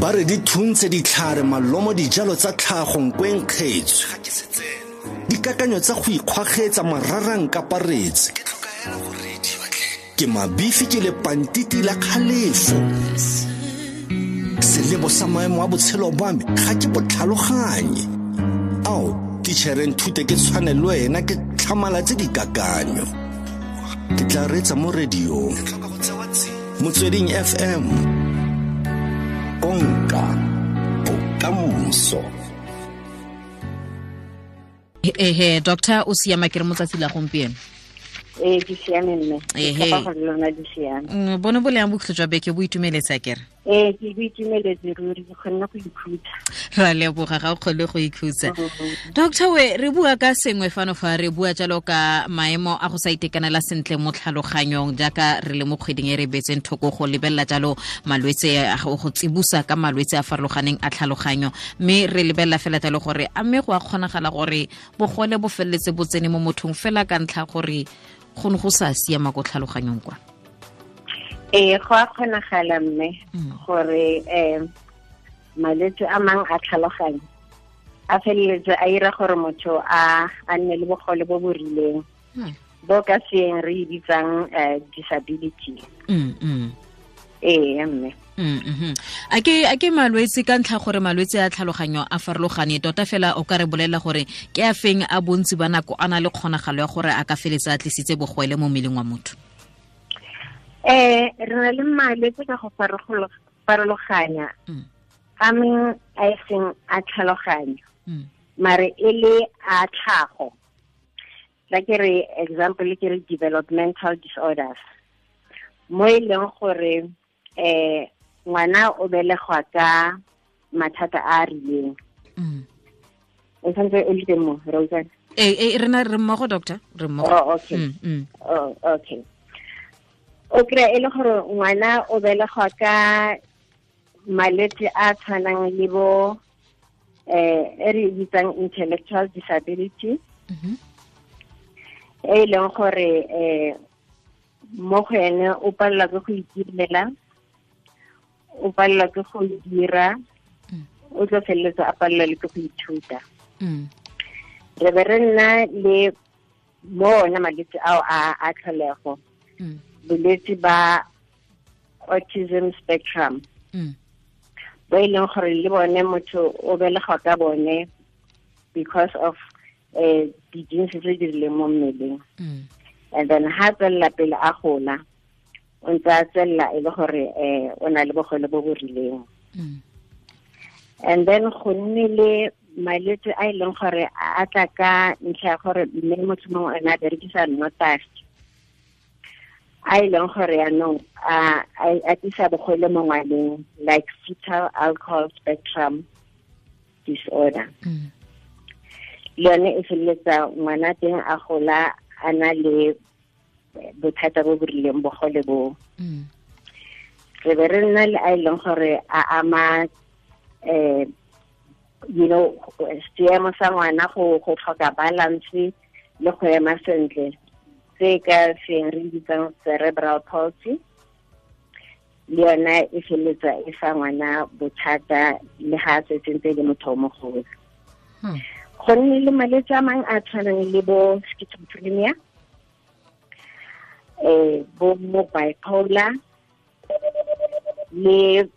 ba re di thuntse ditlhare malomo dijalo tsa tlhago nkweng kgetso dikakanyo tsa go ikgwagetsa mararang ka paretse. Ke mabifi ke lepantiti la kgalefo. Selebo sa maemo a botshelo ba me ga ke botlhaloganye ao titšhereng thute ke tshwane le wena ke tlhamalatse dikakanyo. Ke tla retsa mo radiong. Motsweding fm konka bokamoso. Ehe doctor o siama ke re mo tsatsi la gompieno. Ee ke siame mme. Ehe. ke gore lona di siame. Mm, bone bo leyang bokhutlo jwa beke bo itumeletsa kere ee ke bo itumeletse ruri ke kgonne go ikhutsa. Ra leboga ga o kgone go ikhutsa. Doctor we re bua ka sengwe fano fa re bua jalo ka maemo a go sa itekanela sentle mo tlhaloganyong jaaka re le mo kgweding e re betseng thoko go lebelela jalo malwetse go go tsibusa ka malwetse a farologaneng a tlhaloganyo. Mme re lebelela fela jalo gore a mme go a kgonagala gore bogole bo feleletse bo tsene mo mothong fela ka ntlha gore go ne go sa siama ko tlhaloganyong kwa ee go a kgonagala mme Mm. gore um malwetse a mang a tlhaloganyo a feleletse a ira gore motho a a nne le bogole bo bo rileng Hmm. bo ka seeng re e bitsang um disability mm -mm. ee mme Mm -hmm. a ke a ke malwetse ka ntlha gore malwetse a tlhaloganyo a farologane tota fela o ka re bolela gore ke a feng a bontsi ba nako a na le kgonagalo ya gore a ka feletsa a tlisitse bogwele mo mmeleng wa motho um re na le malwetse ka go farogolo- farologanya. Mm. a mengwe a e seng a tlhaloganyo Mm. mare e le a tlhago. La ke re example ke re developmental disorders. Mo e leng gore um ngwana o belegwa ka mathata a a rileng. Mm. o tshwanetse o le teng mo re utlwana e e re na re mmogo doctor? Re mmogo. Oh, okay. Mm, mm, oh, okay o kry-a e le gore ngwana o belegwa ka malwetse a tshwanang le bo eh e re bitsang intellectual disability. Mhm, e e leng gore eh mo go ene o palelwa ke go itirela o palelwa ke go dira Mm. o tlo feleletsa a palelwa le ke go ithuta. Mm, re be re nna le mo ona malwetse ao a a tlholego. Mm, bolwetse ba autism spectrum. Mm, bo e leng gore le bone motho o belegwa ka bone because of um di-genes tse di rileng mo mmeleng. Mm, and then ha tswelela pele a gola o ntse a tswelela e le gore um o na le bogole bo bo rileng. Mm, and then go nne le malwetse a e leng gore a tla ka ntlha ya gore mme motho mongwe ene a berekisa notagi a e leng gore yaanong a tlisa bogole mo ngwaneng like fetal alcohol spectrum disorder. Mm, le yone e feleletsa ngwana teng a gola a na le bothata bo bo rileng bogole boo mm, re be re nna le a e leng gore a ama um you know seemo sa ngwana go tlhoka balance le go ema sentle tse ka seng re bitsang cerebral palsy. Le yona e feleletsa e fa ngwana bothata le ga a setsentse le motho o mogolo. Hmm. go nne le malwetse a mangwe a tshwanang le bo schizophrenia um bo mo bipolar le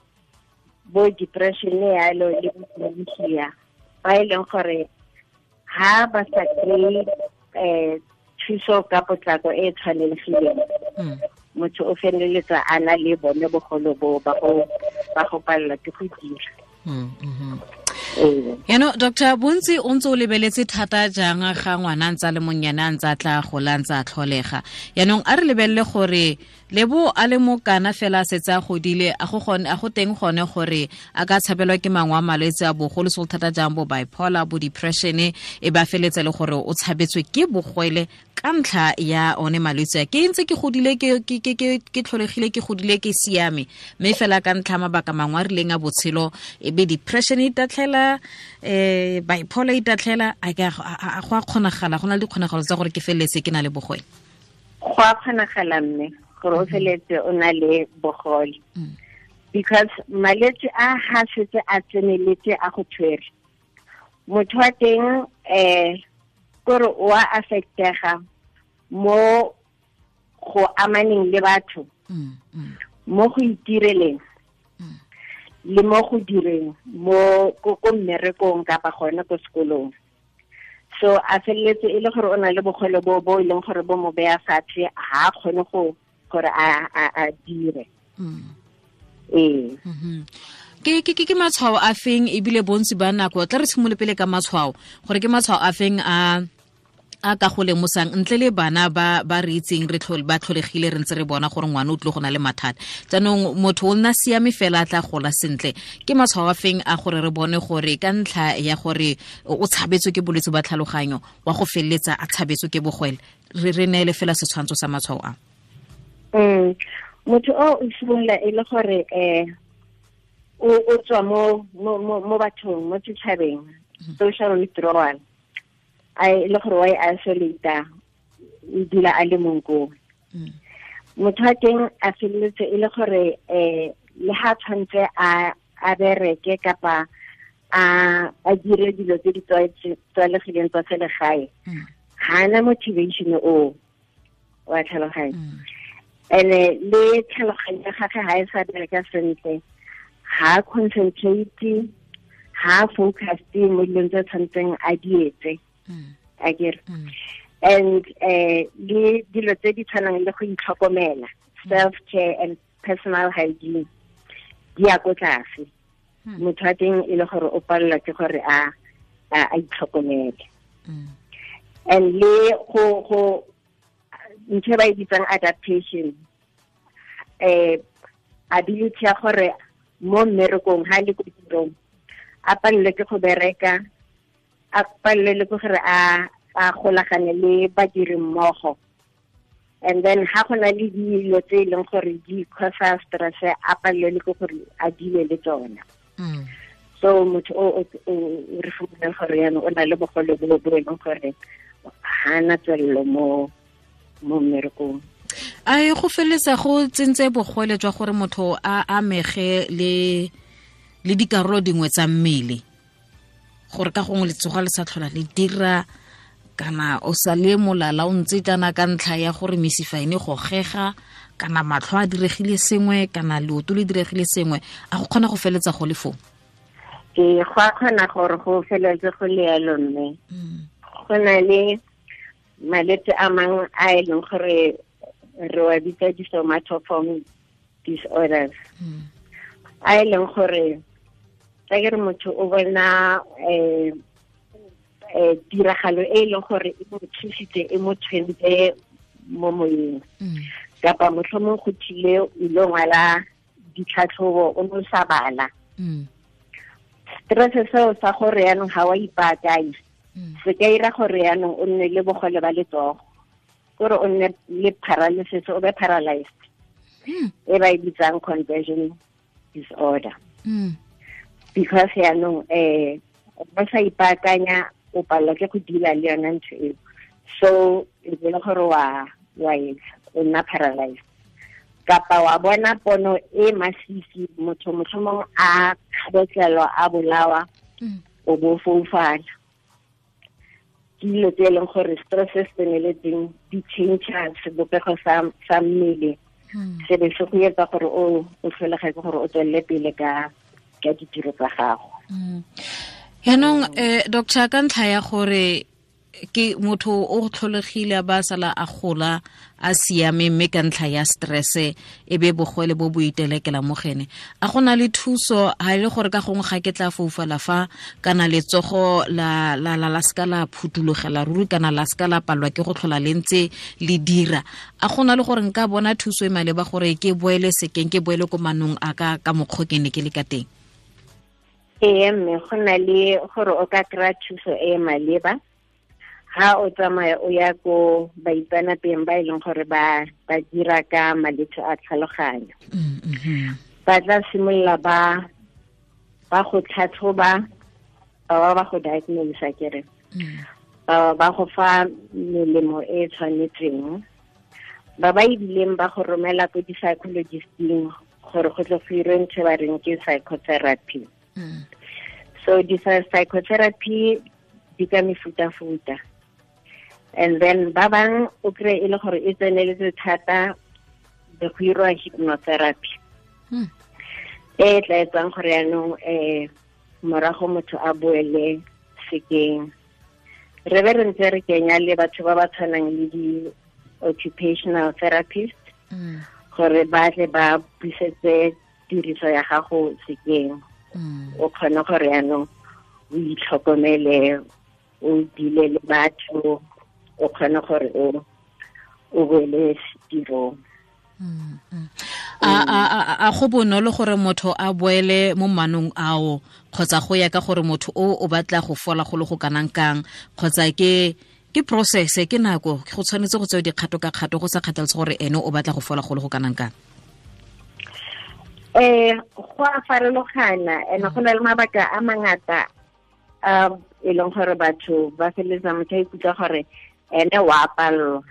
bo depression yalo le dementia. Ba e leng gore ha ba sa kry um thuso ka potlako e e tshwanelegileng mm. motho o feleletsa a na le bone bogolo bo ba go palelwa ke go dira Mm, mhm. ee yaanong doctor bontsi o ntse o lebeletse thata jang ga ngwana a ntse a le monnyane a ntse a tla gola a ntse a tlholega yaanong a re lebelele gore lebo a le mo kana fela a setse a godile a go gone- a go teng gone gore a ka tshabelwa ke mangwe a malwetse a bogolo segolo thata jang bo bipolar bo depression e ba feletse le gore o tshabetswe ke bogwele ka ntlha ya one malwetse a. Ke ntse ke godile ke tlholegile ke godile ke siame mme fela ka ntlha mabaka mangwe a rileng a botshelo e be depression e tatlhela um bipolar e tatlhela a ke a- a a- go a kgonagala go na le dikgonagalo tsa gore ke feleletse ke na le bogwele go a kgonagala mme gore o feletse o na le bogole. Mm. because malwetse a ha setse a tseneletse a go tshwere motho wa teng um kore o a affectega mo go amaneng le batho Mm, mm, mo go itireleng le mo go direng mo ko ko mmerekong kapa gone ko sekolong. So a feleletse e le gore o na le bogole bo bo e leng gore bo mo beya fatshe ha a kgone go gore a a a dire. Mm, ee. Mhm. ke ke ke matshwao a feng ebile bontsi ba nako? Tla re tshimole pele ka matshwao gore ke matshwao a feng a a ka go lemosang ntle le bana ba ba re itseng re ba tlholegile re ntse re bona gore ngwana o tlile go na le mathata. Jaanong motho o nna siame fela a tla gola sentle. Ke matshwao a feng a gore re bone gore ka ntlha ya gore o tshabetswe ke bolwetse ba tlhaloganyo wa go feleletsa a tshabetswe ke bogwele? Re re neele fela setshwantsho sa matshwao a mm motho o o simolola e le gore um o o tswa mo mo bathong mo setšhabeng social withdrawal a e le gore wa e isolata o dula a le mong koo Mm. motho wa teng a feleletse e le gore um le ha tshwantse a a bereke kapa a a dire dilo tse di tlwaelegileng tsa selegae Mm. ga na motivation o wa tlhaloganya Mm. Ene le tlhaloganyo ya gage ga e sa bereka sentle ha concentrate ha focused mo dilong tse tshwanetseng a di etse Mm. a kere Mm. and eh le dilo tse di tshwanang le go itlhokomela self care and personal hygiene di ya ko tlase Hmm. motho wa teng e le gore o palelwa ke gore a a a itlhokomele Mm. and le go go ntho ba e bitsang adaptation eh ability ya gore mo mmerekong ha le ko tirong a palelwe ke go bereka a palelwe le ke gore a a golagane le badiri mmogo and then ha go na le dilo tse e leng gore di causa stress a palelwe le ke gore a dile le tsona Mm. so motho o re fumanang gore yaanong o na le bogole bo bo e leng gore ga na tswelelo mo mo mmerekong. A e go feleletsa go tsentse bogole jwa gore motho a amege le le dikarolo dingwe tsa mmele. Gore ka gongwe letsogo le sa tlhola le dira kana o sa le molala o ntse kana ka ntlha ya gore mesifa ene go gega kana matlho a diregile sengwe kana leoto le diregile sengwe. A go kgona go feletsa go le foo? Ke go a kgona gore go feleletse go le yalo mme. Go na le malwetse a mangwe a e leng gore re wa bitsa di-somatoform disorders. A e leng gore tsa ke re motho o bona um tiragalo e leng gore e mo thusitse e mo tshwentse mo moyeng. Kapa motlhomong go thile o ile ngwala ditlhatlhobo o ne o sa bala. Stress seo sa gore yaanong ga wa ipaakanya se ka ira gore yaanong o nne le bogole ba letsogo. Kore o nne le paralysis o be paralyzed. E ba e bitsang conversion disorder. Because yaanong um ba sa ipaakanya o palelwa ke go dila le yona ntho eo. So e be le gore wa wa etsa o nna paralyzed. Kapa wa bona pono e masisi motho motlhomong a kgabetlelwa a bolawa o bo foufala ke dilo tse e leng gore stress se tseneletseng di change sebopego sa mmele se be se go etsa gore o o tlholega ke gore o tswelele pele ka ka ditiro tsa gago yaanong um doctor ka ntlha ya gore ke motho o tlholegile ba sala a gola a siame mme ka ntlha ya stress e be bogwele bo bo itelekela mo gene. A gona le thuso ga e le gore ka gongwe ga ke tla foufala fa kana letsogo la la la la ska la phutulogela ruri kana la ska la palelwa ke go tlhola le ntse le dira. A gona le gore nka bona thuso e maleba gore ke boele sekeng ke boele ko manong a ka ka mokgwa ke le ka teng? Ee mme go na le gore o ka kry-a thuso e maleba ha o tsamaya o ya ko baitsanapeng ba e leng gore ba ba dira ka malwetse a tlhaloganyo. Ba tla simolola ba ba go tlhatlhoba ba ba ba go diagnose kere ba ba go fa melemo e e tshwanetseng. Ba ba ebileng ba go romela ko di-psychologisting gore go tle go irwe ntho ba reng ke psychotherapy. So di-psychotherapy di ka mefuta-futa and then ba bang o kry e le gore e tseneletse thata be go irwa hypnotherapy. E tla etsang gore yaanong um morago motho a boele sekeng. Re be re ntse re kenya le batho ba ba tshwanang le di-occupational therapist gore ba tle ba busetse tiriso ya gago sekeng. O kgone gore yaanong o itlhokomele o dile le batho o kgone gore o o boele tirong. A go bonolo gore motho a boele mo manong ao kgotsa go ya ka gore motho o o batla go fola go le go kanang kang kgotsa ke ke process ke nako go tshwanetse go tseo dikgato ka kgato go sa kgathaletse gore ene o batla go fola go le go kanang kang. Um go a farologana and go na le mabaka a mangata a e leng gore batho ba feleletsa motho a ikutlwa gore ene wa palelwa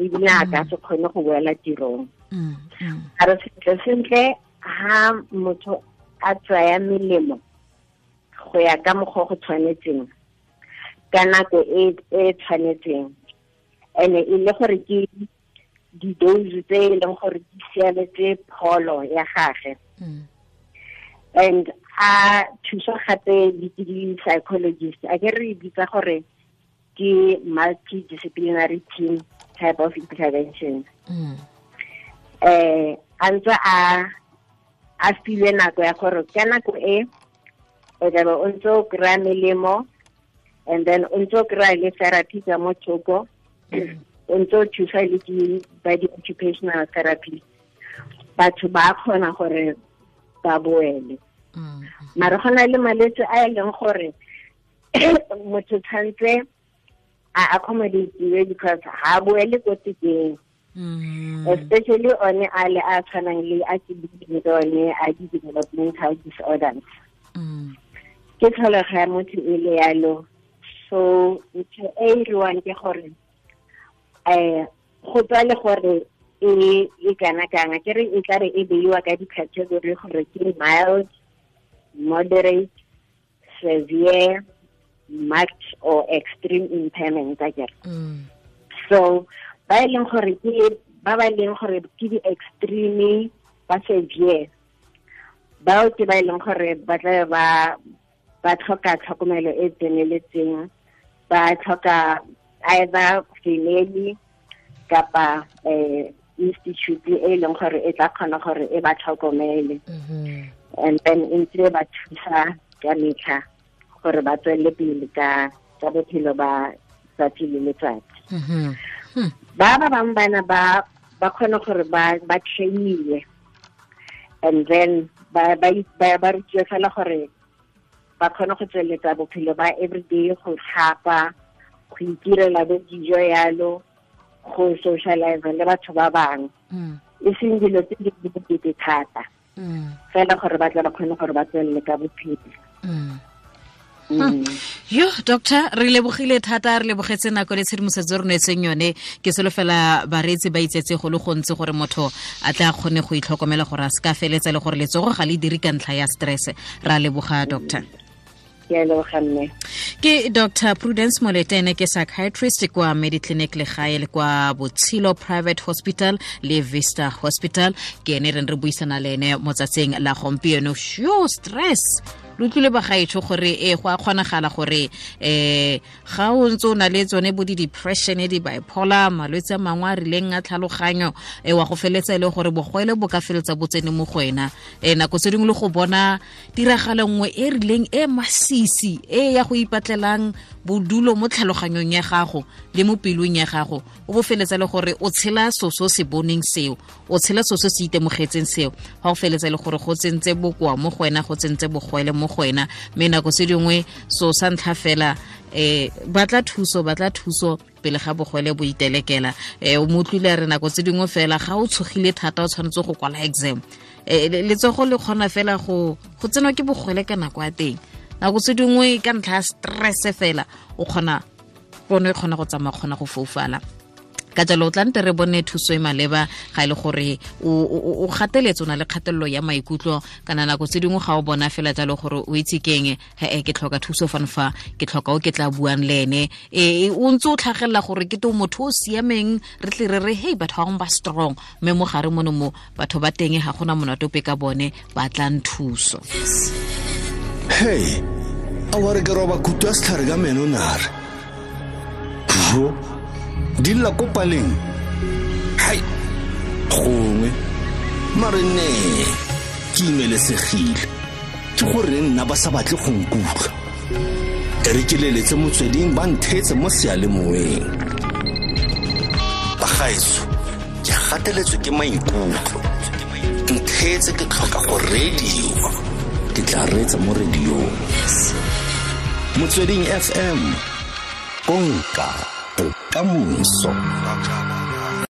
ebile a ka se kgone go boela tirong. A re sentle sentle ha motho a tsaya melemo go ya ka mokgwa go tshwanetseng ka nako e e tshwanetseng. Ene e le gore ke di-dose tse e leng gore di siametse pholo ya gage. And a thusa gape le ke di-psychologist a ke re bitsa gore ke multidisciplinary team type of intervention. Mm. Eh a ntse a a filwe nako ya gore ka nako e o tlabe o ntse o kry-a melemo and then o ntse o kry-a le therapy ka mo thoko mm. o ntse o thusa le ke ba di-occupational therapy. Batho ba kgona gore ba boele. Mm. Mare go na le malwetse a e leng gore motho tshwanetse a accommodate because ha boele ko tekeng especially one a le a tshwanang le a ke le one a di-developmental disorders ke tlholego ya motho e le yalo so ntho e e riwang ke gore um go tswa le gore e kana kana ke re e tla re e beiwa ka di-category gore ke mild moderate severe marked or extreme impairment a kere so ba e leng gore ke ba ba leng gore ke di-extreme ba severe bao ke ba e leng gore ba tla ba ba tlhoka tlhokomelo e tseneletseng ba tlhoka either family kapa um institute e leng gore e tla kgona gore e ba tlhokomele. And then e ntse ba thusa ka metlha gore ba tswelele pele ka tsa bophelo ba tsatsi le letsatsi ba ba bangwe bana ba ba kgone gore ba ba trainiwe and then ba ba ba rutiwe fela gore ba kgone go tsweletsa bophelo ba everyday go tlhapa go itirela bo dijo yalo go socialize le batho ba bangwe e seng dilo tse di bokete thata fela gore ba tla ba kgone gore ba tswelele ka bophelo yo doctor re lebogile thata re lebogetse nako le tshedimosetso re neetseng yone. Ke selo fela bareetsi ba itsetse go le gontsi gore motho a tla kgone go itlhokomela gore a se ka feletsa le gore letsogo ga le dire ka ntlha ya stress. Ra leboga doctor. Ke dr prudence molete ene ke psychiatrist kwa mediclinic legae le kwa botshelo private hospital le vista hospital. Ke ene reng re buisana le ene motsatsing la gompieno. Sure stress lo tlile bagaetsho gore e go a kgonagala gore um ga o ntse o na le tsone bo di-depression di-bipolar malwetse a mangwe a rileng a tlhaloganyo um wa go feletsa e le gore bogwele bo ka feletsa bo tsene mo go wena. Um nako tse dingwe le go bona tiragalo nngwe e rileng e masisi e ya go ipatlelang bodulo mo tlhaloganyong ya gago le mo pelong ya gago. O bo feletsa le gore o tshela so se se boneng seo o tshela so se se itemogetseng seo. Ga o feletsa le gore go tsentse bokoa mo go wena go tsentse bogwele mo go wena. Mme nako se dingwe so sa ntlha fela eh batla thuso batla thuso pele ga bogwele bo itelekela. Eh o a re nako tse dingwe fela ga o tshogile thata o tshwanetse go kwala exam. Eh letsogo le kgona fela go go tsenwa ke bogwele ka nako ya teng nako tse dingwe ka ntlha ya stress fela o kgona pono e kgona go tsamaya kgona go foufala. Ka jalo o tla nte re bone thuso e maleba ga e le gore o gateletse o na le kgatelelo ya maikutlo. Kana nako tse dingwe ga o bona fela jalo gore o itse keng he ke tlhoka thuso fanfa ke tlhoka o ke tla buang le ene. Ee o ntse o tlhagelela gore ke to motho o siameng re tle re re hei batho ba gongwe ba strong. Mme mo gare mono mo batho ba teng ga gona monatope ka bone ba tlang thuso hei a wa re ke roba kutu ya setlhare ka meno nare bro di lla ko paleng. Hai gongwe mare ne ke imelesegile. Ke gore nna ba sa batle go nkutlwa e re ke leletse motsweding ba nthetse mo sealemoweng bagaetso ke gateletswe ke maikutlo. Nthetse ke tlhoka go radio ke tla reetsa mo radiong. Motsweding fm konka bokamoso